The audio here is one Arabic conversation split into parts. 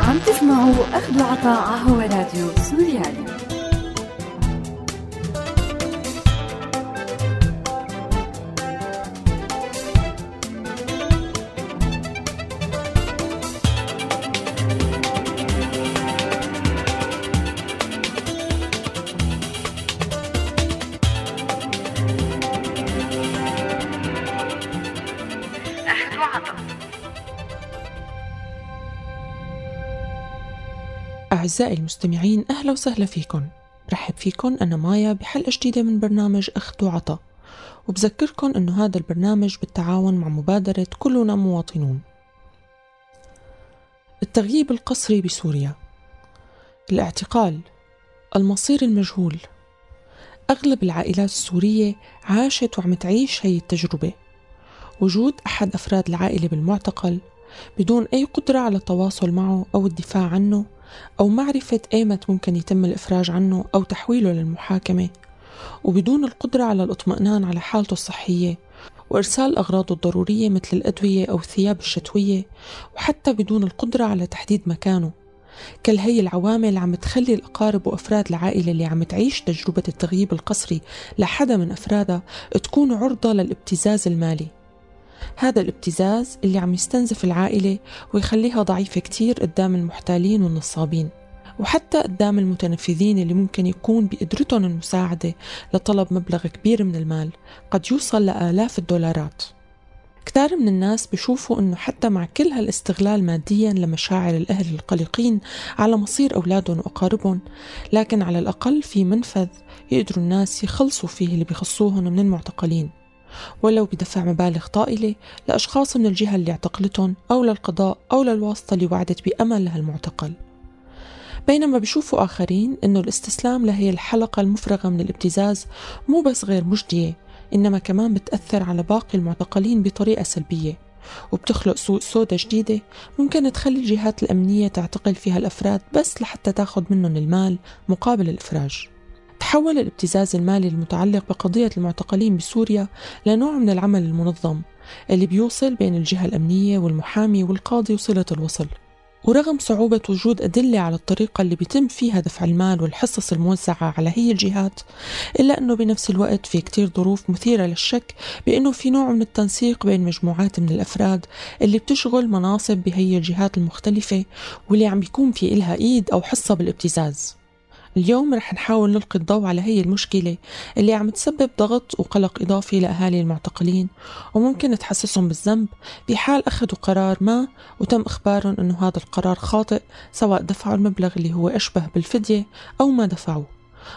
عم تسمعوا أخذ وعطاء هو راديو سوريالي. أعزائي المستمعين أهلا وسهلا فيكم رحب فيكم أنا مايا بحلقة جديدة من برنامج أخذ وعطا. وبذكركم أنه هذا البرنامج بالتعاون مع مبادرة كلنا مواطنون. التغييب القسري بسوريا. الاعتقال. المصير المجهول. أغلب العائلات السورية عاشت وعم تعيش هي التجربة. وجود أحد أفراد العائلة بالمعتقل بدون أي قدرة على التواصل معه أو الدفاع عنه أو معرفة أيمت ممكن يتم الإفراج عنه أو تحويله للمحاكمة. وبدون القدرة على الاطمئنان على حالته الصحية وإرسال أغراضه الضرورية مثل الأدوية أو الثياب الشتوية وحتى بدون القدرة على تحديد مكانه. كل هي العوامل عم تخلي الأقارب وأفراد العائلة اللي عم تعيش تجربة التغييب القسري لحدا من أفرادها تكون عرضة للابتزاز المالي. هذا الابتزاز اللي عم يستنزف العائلة ويخليها ضعيفة كتير قدام المحتالين والنصابين. وحتى قدام المتنفذين اللي ممكن يكون بقدرتهم المساعدة لطلب مبلغ كبير من المال قد يوصل لآلاف الدولارات. كتار من الناس بيشوفوا إنه حتى مع كل هالاستغلال ماديا لمشاعر الأهل القلقين على مصير أولادهم وأقاربهم لكن على الأقل في منفذ يقدروا الناس يخلصوا فيه اللي بيخصوهم من المعتقلين. ولو بدفع مبالغ طائلة لأشخاص من الجهة اللي اعتقلتهم أو للقضاء أو للواسطة اللي وعدت بأمل لهالمعتقل بينما بيشوفوا آخرين أنه الاستسلام لهي الحلقة المفرغة من الابتزاز مو بس غير مجدية إنما كمان بتأثر على باقي المعتقلين بطريقة سلبية. وبتخلق سوق سودة جديدة ممكن تخلي الجهات الأمنية تعتقل فيها الأفراد بس لحتى تاخذ منهم المال مقابل الإفراج. تحول الابتزاز المالي المتعلق بقضية المعتقلين بسوريا لنوع من العمل المنظم اللي بيوصل بين الجهة الأمنية والمحامي والقاضي وصلة الوصل. ورغم صعوبة وجود أدلة على الطريقة اللي بيتم فيها دفع المال والحصص الموزعة على هي الجهات إلا أنه بنفس الوقت في كتير ظروف مثيرة للشك بأنه في نوع من التنسيق بين مجموعات من الأفراد اللي بتشغل مناصب بهي الجهات المختلفة واللي عم بيكون في إلها إيد أو حصة بالابتزاز. اليوم رح نحاول نلقي الضوء على هي المشكلة اللي عم تسبب ضغط وقلق إضافي لأهالي المعتقلين وممكن تحسسهم بالذنب بحال أخذوا قرار ما وتم إخبارهم أنه هذا القرار خاطئ سواء دفعوا المبلغ اللي هو أشبه بالفدية أو ما دفعوه.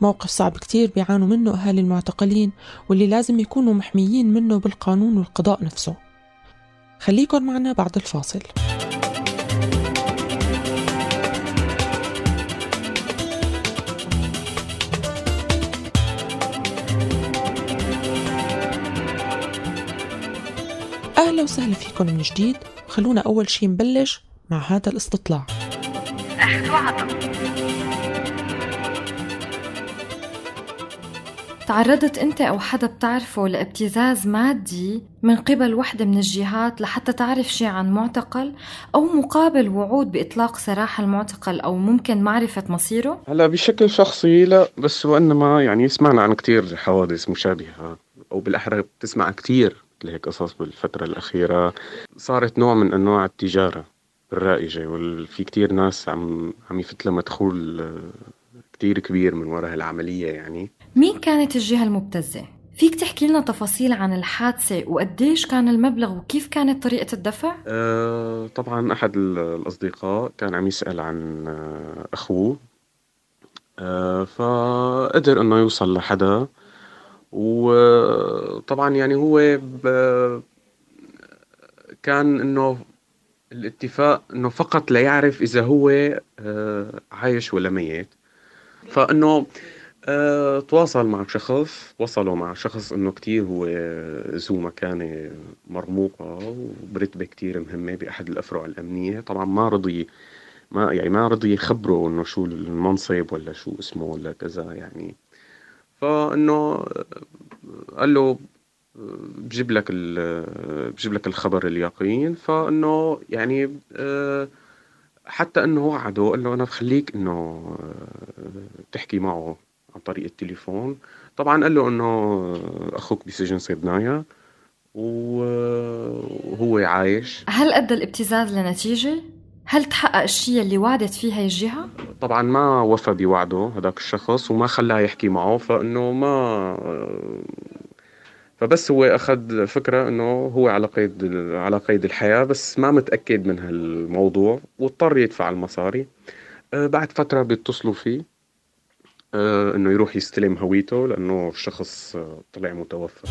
موقف صعب كتير بيعانوا منه أهالي المعتقلين واللي لازم يكونوا محميين منه بالقانون والقضاء نفسه. خليكن معنا بعد الفاصل. أهلا وسهلا فيكم من جديد. خلونا أول شي نبلش مع هذا الاستطلاع. أخذ وعطا تعرضت أنت أو حدا بتعرفه لابتزاز مادي من قبل وحدة من الجهات لحتى تعرف شيء عن معتقل أو مقابل وعود بإطلاق سراح المعتقل أو ممكن معرفة مصيره؟ هلا بشكل شخصي لا بس وإنما يعني سمعنا عن كتير حوادث مشابهة أو بالأحرى بتسمع كتير. مثل هيك قصص بالفترة الأخيرة صارت نوع من أنواع التجارة الرائجة وفي كتير ناس عم عم يفت لها مدخول آه، كتير كبير من وراء هالعملية يعني مين كانت الجهة المبتزة؟ فيك تحكي لنا تفاصيل عن الحادثة وقديش كان المبلغ وكيف كانت طريقة الدفع؟ أه طبعا أحد الأصدقاء كان عم يسأل عن آه، أخوه أه فقدر إنه يوصل لحدا وطبعا يعني هو كان إنه الاتفاق إنه فقط ليعرف إذا هو آه، عايش ولا ميت. فإنه أه تواصل مع شخص وصلوا مع شخص إنه كتير هو ذو مكانة مرموقة وبرتبة كتير مهمة بأحد الأفرع الأمنية. طبعا ما رضي ما يعني ما رضي يخبره إنه شو المنصب ولا شو اسمه ولا كذا يعني. فإنه قال له بجيب لك بجيب لك الخبر اليقين. فإنه يعني حتى إنه وعده قال له أنا بخليك إنه تحكي معه عن طريق التليفون. طبعا قال له إنه أخوك بسجن صيدنايا وهو عايش هل أدى الابتزاز لنتيجة؟ هل تحقق الشيء اللي وعدت فيه هي الجهة؟ طبعا ما وفى بوعده هذاك الشخص وما خلاه يحكي معه فإنه ما فبس هو أخذ فكرة إنه هو على قيد على قيد الحياة بس ما متأكد من هالموضوع واضطر يدفع المصاري آه، بعد فترة بيتصلوا فيه آه، إنه يروح يستلم هويته لأنه الشخص آه، طلع متوفى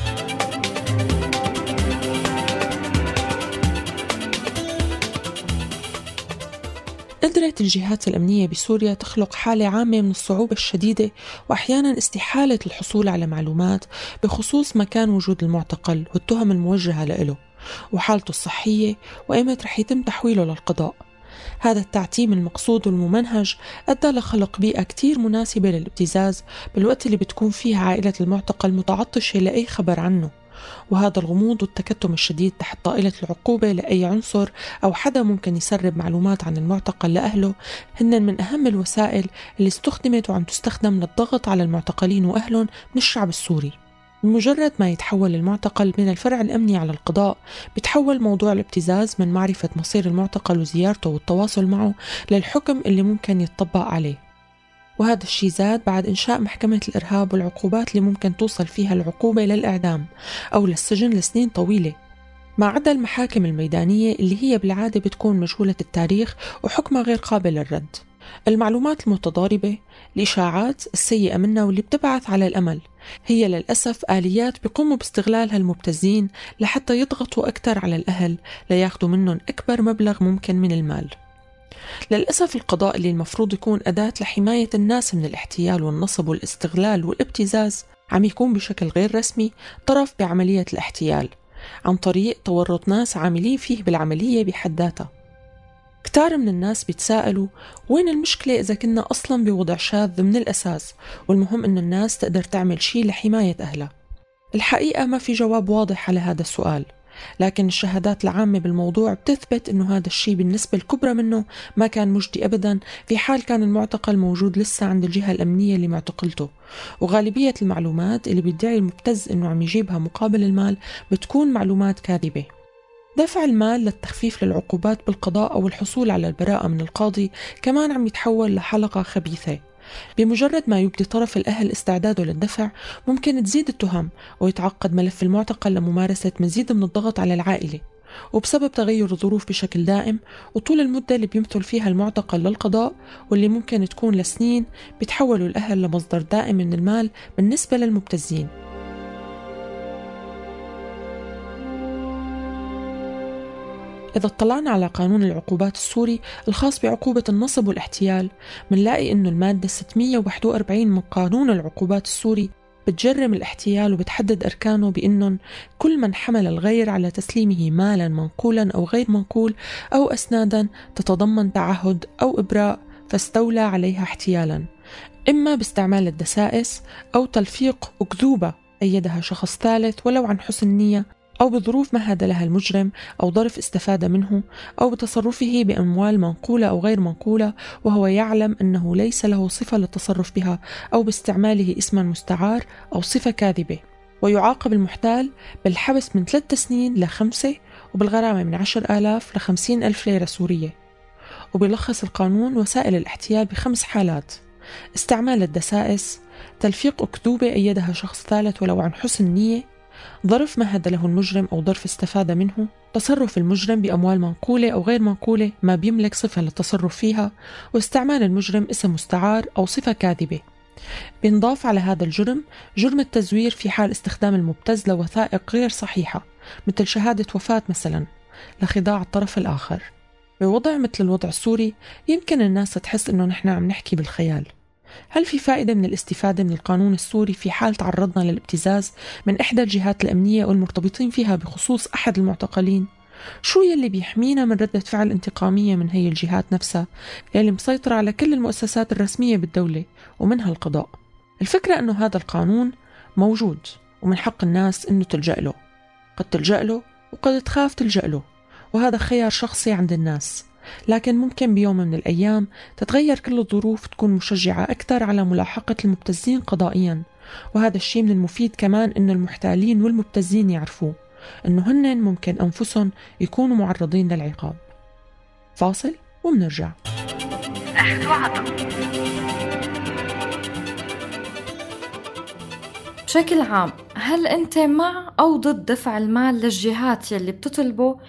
قدرت الجهات الأمنية بسوريا تخلق حالة عامة من الصعوبة الشديدة وأحيانا استحالة الحصول على معلومات بخصوص مكان وجود المعتقل والتهم الموجهة له وحالته الصحية وإمتى رح يتم تحويله للقضاء. هذا التعتيم المقصود والممنهج أدى لخلق بيئة كتير مناسبة للابتزاز بالوقت اللي بتكون فيه عائلة المعتقل متعطشة لأي خبر عنه. وهذا الغموض والتكتم الشديد تحت طائلة العقوبة لأي عنصر أو حدا ممكن يسرب معلومات عن المعتقل لأهله هن من أهم الوسائل اللي استخدمت وعم تستخدم للضغط على المعتقلين وأهلهم من الشعب السوري. بمجرد ما يتحول المعتقل من الفرع الأمني على القضاء بتحول موضوع الابتزاز من معرفة مصير المعتقل وزيارته والتواصل معه للحكم اللي ممكن يتطبق عليه. وهذا الشيء زاد بعد إنشاء محكمة الإرهاب والعقوبات اللي ممكن توصل فيها العقوبة للإعدام أو للسجن لسنين طويلة. ما عدا المحاكم الميدانية اللي هي بالعادة بتكون مجهولة التاريخ وحكمها غير قابل للرد. المعلومات المتضاربة الإشاعات السيئة منها واللي بتبعث على الأمل هي للأسف آليات بيقوموا باستغلالها المبتزين لحتى يضغطوا أكثر على الأهل لياخذوا منهم أكبر مبلغ ممكن من المال. للأسف القضاء اللي المفروض يكون أداة لحماية الناس من الاحتيال والنصب والاستغلال والابتزاز عم يكون بشكل غير رسمي طرف بعملية الاحتيال عن طريق تورط ناس عاملين فيه بالعملية بحد ذاتها. كتار من الناس بيتساءلوا وين المشكلة إذا كنا أصلا بوضع شاذ من الأساس؟ والمهم إنه الناس تقدر تعمل شيء لحماية أهلها. الحقيقة ما في جواب واضح على هذا السؤال. لكن الشهادات العامة بالموضوع بتثبت أنه هذا الشيء بالنسبة الكبرى منه ما كان مجدي أبدا في حال كان المعتقل موجود لسه عند الجهة الأمنية اللي معتقلته وغالبية المعلومات اللي بيدعي المبتز أنه عم يجيبها مقابل المال بتكون معلومات كاذبة. دفع المال للتخفيف للعقوبات بالقضاء أو الحصول على البراءة من القاضي كمان عم يتحول لحلقة خبيثة. بمجرد ما يبدي طرف الأهل استعداده للدفع ممكن تزيد التهم ويتعقد ملف المعتقل لممارسة مزيد من الضغط على العائلة. وبسبب تغير الظروف بشكل دائم وطول المدة اللي بيمثل فيها المعتقل للقضاء واللي ممكن تكون لسنين بيتحولوا الأهل لمصدر دائم من المال بالنسبة للمبتزين. إذا اطلعنا على قانون العقوبات السوري الخاص بعقوبة النصب والاحتيال منلاقي إنه المادة 641 من قانون العقوبات السوري بتجرم الاحتيال وبتحدد أركانه بأنهم كل من حمل الغير على تسليمه مالا منقولا أو غير منقول أو أسنادا تتضمن تعهد أو إبراء فاستولى عليها احتيالا إما باستعمال الدسائس أو تلفيق أكذوبة أيدها شخص ثالث ولو عن حسن نية أو بظروف مهد لها المجرم أو ظرف استفاد منه أو بتصرفه بأموال منقولة أو غير منقولة وهو يعلم أنه ليس له صفة للتصرف بها أو باستعماله اسما مستعار أو صفة كاذبة. ويعاقب المحتال بالحبس من ثلاثة سنين لخمسة وبالغرامة من عشر آلاف لخمسين ألف ليرة سورية. وبيلخص القانون وسائل الاحتيال بخمس حالات. استعمال الدسائس تلفيق أكذوبة أيدها شخص ثالث ولو عن حسن نية ظرف مهد له المجرم أو ظرف استفاد منه تصرف المجرم بأموال منقولة أو غير منقولة ما بيملك صفة للتصرف فيها واستعمال المجرم اسم مستعار أو صفة كاذبة. بينضاف على هذا الجرم جرم التزوير في حال استخدام المبتز لوثائق غير صحيحة مثل شهادة وفاة مثلا لخداع الطرف الآخر. بوضع مثل الوضع السوري يمكن الناس تحس إنه نحن عم نحكي بالخيال. هل في فائدة من الاستفادة من القانون السوري في حال تعرضنا للابتزاز من إحدى الجهات الأمنية والمرتبطين فيها بخصوص أحد المعتقلين؟ شو يلي بيحمينا من ردة فعل انتقامية من هي الجهات نفسها يلي مسيطرة على كل المؤسسات الرسمية بالدولة ومنها القضاء الفكرة أنه هذا القانون موجود ومن حق الناس إنه تلجأ له قد تلجأ له وقد تخاف تلجأ له وهذا خيار شخصي عند الناس لكن ممكن بيوم من الأيام تتغير كل الظروف تكون مشجعة أكثر على ملاحقة المبتزين قضائيا. وهذا الشيء من المفيد كمان إنه المحتالين والمبتزين يعرفوه إنه هن ممكن أنفسهم يكونوا معرضين للعقاب. فاصل ومنرجع. بشكل عام هل أنت مع أو ضد دفع المال للجهات يلي بتطلبه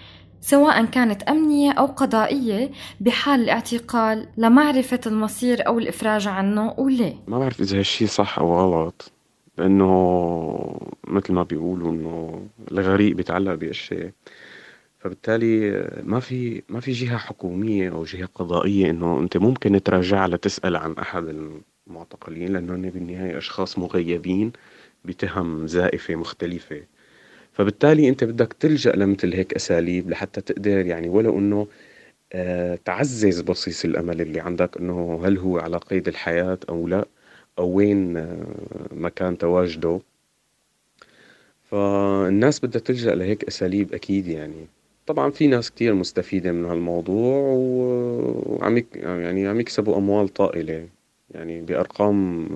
سواء كانت أمنية أو قضائية بحال الاعتقال لمعرفة المصير أو الإفراج عنه وليه؟ ما بعرف إذا هالشي صح أو غلط لأنه مثل ما بيقولوا إنه الغريق بيتعلق بأشياء فبالتالي ما في ما في جهة حكومية أو جهة قضائية إنه أنت ممكن تراجع لتسأل عن أحد المعتقلين لأنه بالنهاية أشخاص مغيبين بتهم زائفة مختلفة فبالتالي انت بدك تلجأ لمثل هيك أساليب لحتى تقدر يعني ولو إنه آه تعزز بصيص الأمل اللي عندك إنه هل هو على قيد الحياة أو لا أو وين آه مكان تواجده. فالناس بدها تلجأ لهيك أساليب أكيد يعني. طبعا في ناس كتير مستفيدة من هالموضوع وعم يعني عم يكسبوا أموال طائلة. يعني بأرقام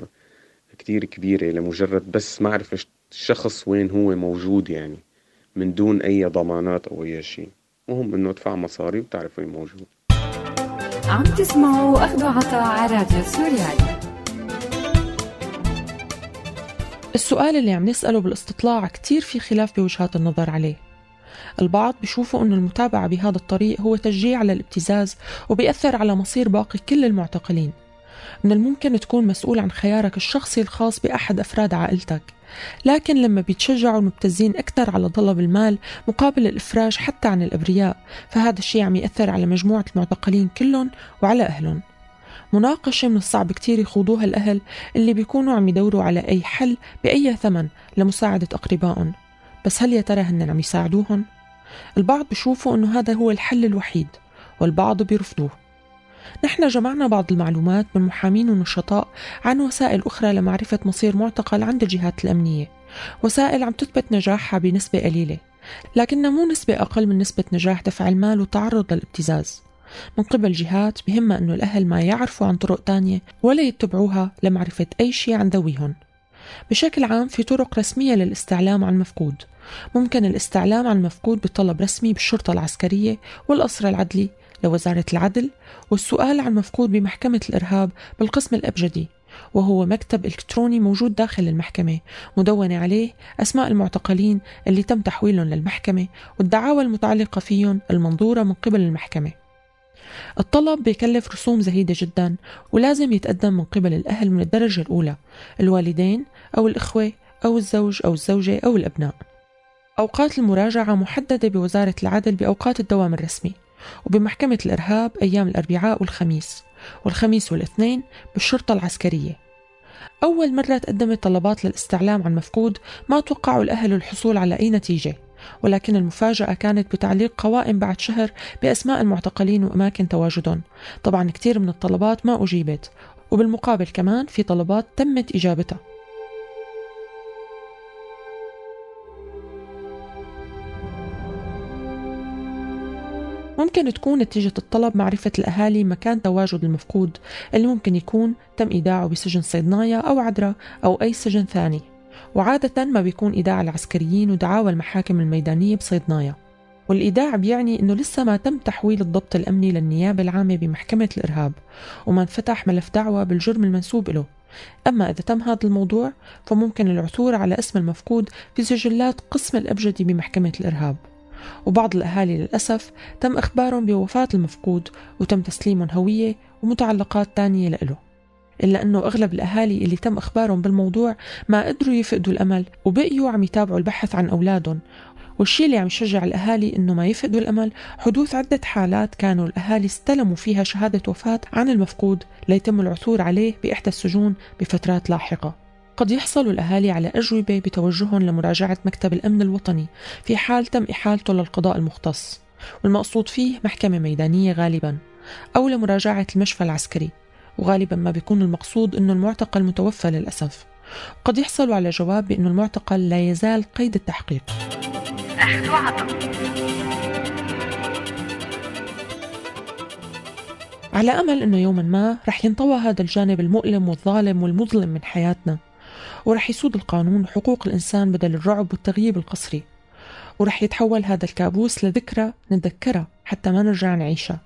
كتير كبيرة لمجرد بس معرفة الشخص وين هو موجود يعني من دون أي ضمانات أو أي شيء. مهم إنه ادفع مصاري وتعرف وين موجود. عم تسمعوا أخذ عطاء على راديو سوريالي السؤال اللي عم نسأله بالاستطلاع كتير في خلاف بوجهات النظر عليه. البعض بيشوفوا أن المتابعة بهذا الطريق هو تشجيع على الابتزاز وبيأثر على مصير باقي كل المعتقلين. من الممكن تكون مسؤول عن خيارك الشخصي الخاص بأحد أفراد عائلتك. لكن لما بيتشجعوا المبتزين أكثر على طلب المال مقابل الإفراج حتى عن الأبرياء فهذا الشيء عم يأثر على مجموعة المعتقلين كلهم وعلى أهلهم. مناقشة من الصعب كتير يخوضوها الأهل اللي بيكونوا عم يدوروا على أي حل بأي ثمن لمساعدة أقربائهم. بس هل يا ترى هن عم يساعدوهم؟ البعض بيشوفوا أنه هذا هو الحل الوحيد والبعض بيرفضوه. نحن جمعنا بعض المعلومات من محامين ونشطاء عن وسائل أخرى لمعرفة مصير معتقل عند الجهات الأمنية. وسائل عم تثبت نجاحها بنسبة قليلة لكنها مو نسبة أقل من نسبة نجاح دفع المال والتعرض للابتزاز. من قبل جهات بهمها أنه الأهل ما يعرفوا عن طرق تانية ولا يتبعوها لمعرفة أي شيء عن ذويهم. بشكل عام في طرق رسمية للاستعلام عن مفقود ممكن الاستعلام عن مفقود بطلب رسمي بالشرطة العسكرية والقصر العدلي لوزارة العدل والسؤال عن مفقود بمحكمة الإرهاب بالقسم الأبجدي وهو مكتب إلكتروني موجود داخل المحكمة مدونة عليه أسماء المعتقلين اللي تم تحويلهم للمحكمة والدعاوى المتعلقة فيهم المنظورة من قبل المحكمة. الطلب بيكلف رسوم زهيدة جدا ولازم يتقدم من قبل الأهل من الدرجة الأولى الوالدين أو الإخوة أو الزوج أو الزوجة أو الأبناء. أوقات المراجعة محددة بوزارة العدل بأوقات الدوام الرسمي وبمحكمة الإرهاب أيام الأربعاء والخميس والخميس والاثنين بالشرطة العسكرية. أول مرة تقدمت طلبات للاستعلام عن مفقود ما توقعوا الأهل الحصول على أي نتيجة ولكن المفاجأة كانت بتعليق قوائم بعد شهر بأسماء المعتقلين وأماكن تواجدهم. طبعا كثير من الطلبات ما أجيبت وبالمقابل كمان في طلبات تمت إجابتها. ممكن تكون نتيجة الطلب معرفة الأهالي مكان تواجد المفقود اللي ممكن يكون تم إيداعه بسجن صيدنايا أو عدرا أو أي سجن ثاني. وعادة ما بيكون إيداع العسكريين ودعاوى المحاكم الميدانية بصيدنايا والإيداع بيعني أنه لسه ما تم تحويل الضبط الأمني للنيابة العامة بمحكمة الإرهاب وما انفتح ملف دعوة بالجرم المنسوب له أما إذا تم هذا الموضوع فممكن العثور على اسم المفقود في سجلات قسم الأبجدي بمحكمة الإرهاب. وبعض الأهالي للأسف تم إخبارهم بوفاة المفقود وتم تسليمهم هوية ومتعلقات تانية لإله. إلا أنه أغلب الأهالي اللي تم إخبارهم بالموضوع ما قدروا يفقدوا الأمل وبقيوا عم يتابعوا البحث عن أولادهم. والشيء اللي عم يشجع الأهالي إنه ما يفقدوا الأمل حدوث عدة حالات كانوا الأهالي استلموا فيها شهادة وفاة عن المفقود ليتم العثور عليه بإحدى السجون بفترات لاحقة. قد يحصل الأهالي على أجوبة بتوجههم لمراجعة مكتب الأمن الوطني في حال تم إحالته للقضاء المختص. والمقصود فيه محكمة ميدانية غالبا أو لمراجعة المشفى العسكري. وغالبا ما بيكون المقصود أنه المعتقل متوفى للأسف. قد يحصلوا على جواب بأنه المعتقل لا يزال قيد التحقيق. على أمل أنه يوما ما رح ينطوى هذا الجانب المؤلم والظالم والمظلم من حياتنا. ورح يسود القانون وحقوق الإنسان بدل الرعب والتغييب القسري. ورح يتحول هذا الكابوس لذكرى نتذكرها حتى ما نرجع نعيشها.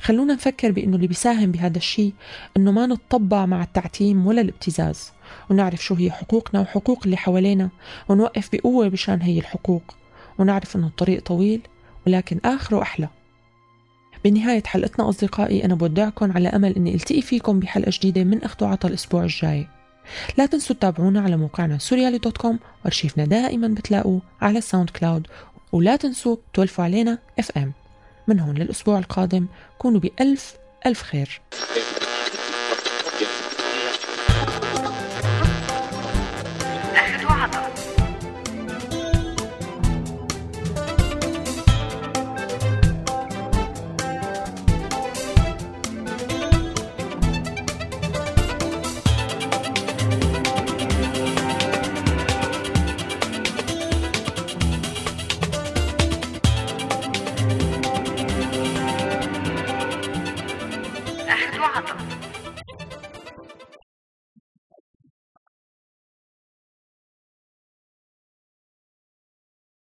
خلونا نفكر بأنه اللي بيساهم بهذا الشيء أنه ما نتطبع مع التعتيم ولا الابتزاز. ونعرف شو هي حقوقنا وحقوق اللي حوالينا ونوقف بقوة بشان هي الحقوق. ونعرف أنه الطريق طويل ولكن آخره أحلى. بنهاية حلقتنا أصدقائي أنا بودعكم على أمل أني ألتقي فيكم بحلقة جديدة من أخذ عطا الأسبوع الجاي. لا تنسوا تتابعونا على موقعنا سوريالي dot com وارشيفنا دائما بتلاقوه على SoundCloud. ولا تنسوا تولفوا علينا FM من هون للأسبوع القادم كونوا بألف ألف خير.